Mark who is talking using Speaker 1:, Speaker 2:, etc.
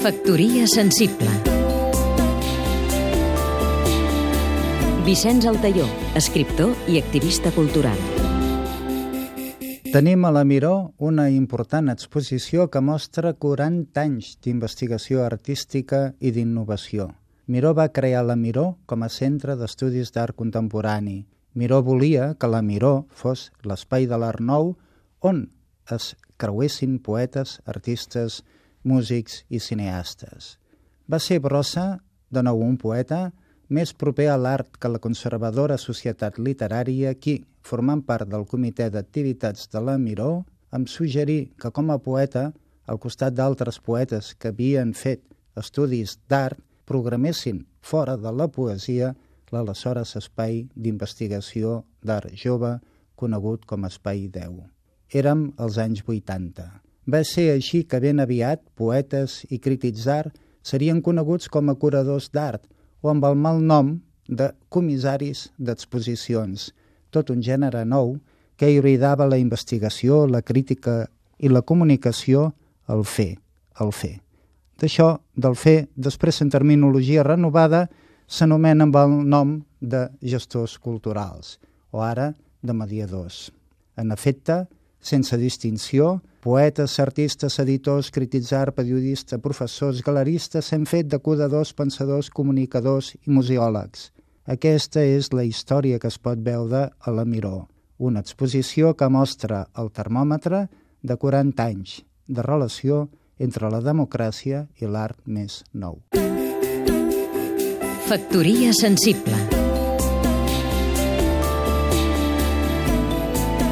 Speaker 1: Factoria sensible Vicenç Altaió, escriptor i activista cultural.
Speaker 2: Tenim a la Miró una important exposició que mostra 40 anys d'investigació artística i d'innovació. Miró va crear la Miró com a centre d'estudis d'art contemporani. Miró volia que la Miró fos l'espai de l'art nou on es creuessin poetes, artistes, músics i cineastes. Va ser Brossa, de nou un poeta, més proper a l'art que la conservadora societat literària qui, formant part del comitè d'activitats de la Miró, em suggerí que com a poeta, al costat d'altres poetes que havien fet estudis d'art, programessin fora de la poesia l'aleshores espai d'investigació d'art jove conegut com Espai 10. Érem als anys 80. Va ser així que ben aviat poetes i crítics d'art serien coneguts com a curadors d'art o amb el mal nom de comissaris d'exposicions, tot un gènere nou que hibridava la investigació, la crítica i la comunicació al fer, al fer. D'això, del fer, després en terminologia renovada, s'anomena amb el nom de gestors culturals, o ara de mediadors. En efecte, sense distinció, poetes, artistes, editors, crítics d'art, periodistes, professors, galeristes s'han fet de cuidadors, pensadors, comunicadors i museòlegs. Aquesta és la història que es pot veure a la Miró, una exposició que mostra el termòmetre de 40 anys de relació entre la democràcia i l'art més nou.
Speaker 1: Factoria sensible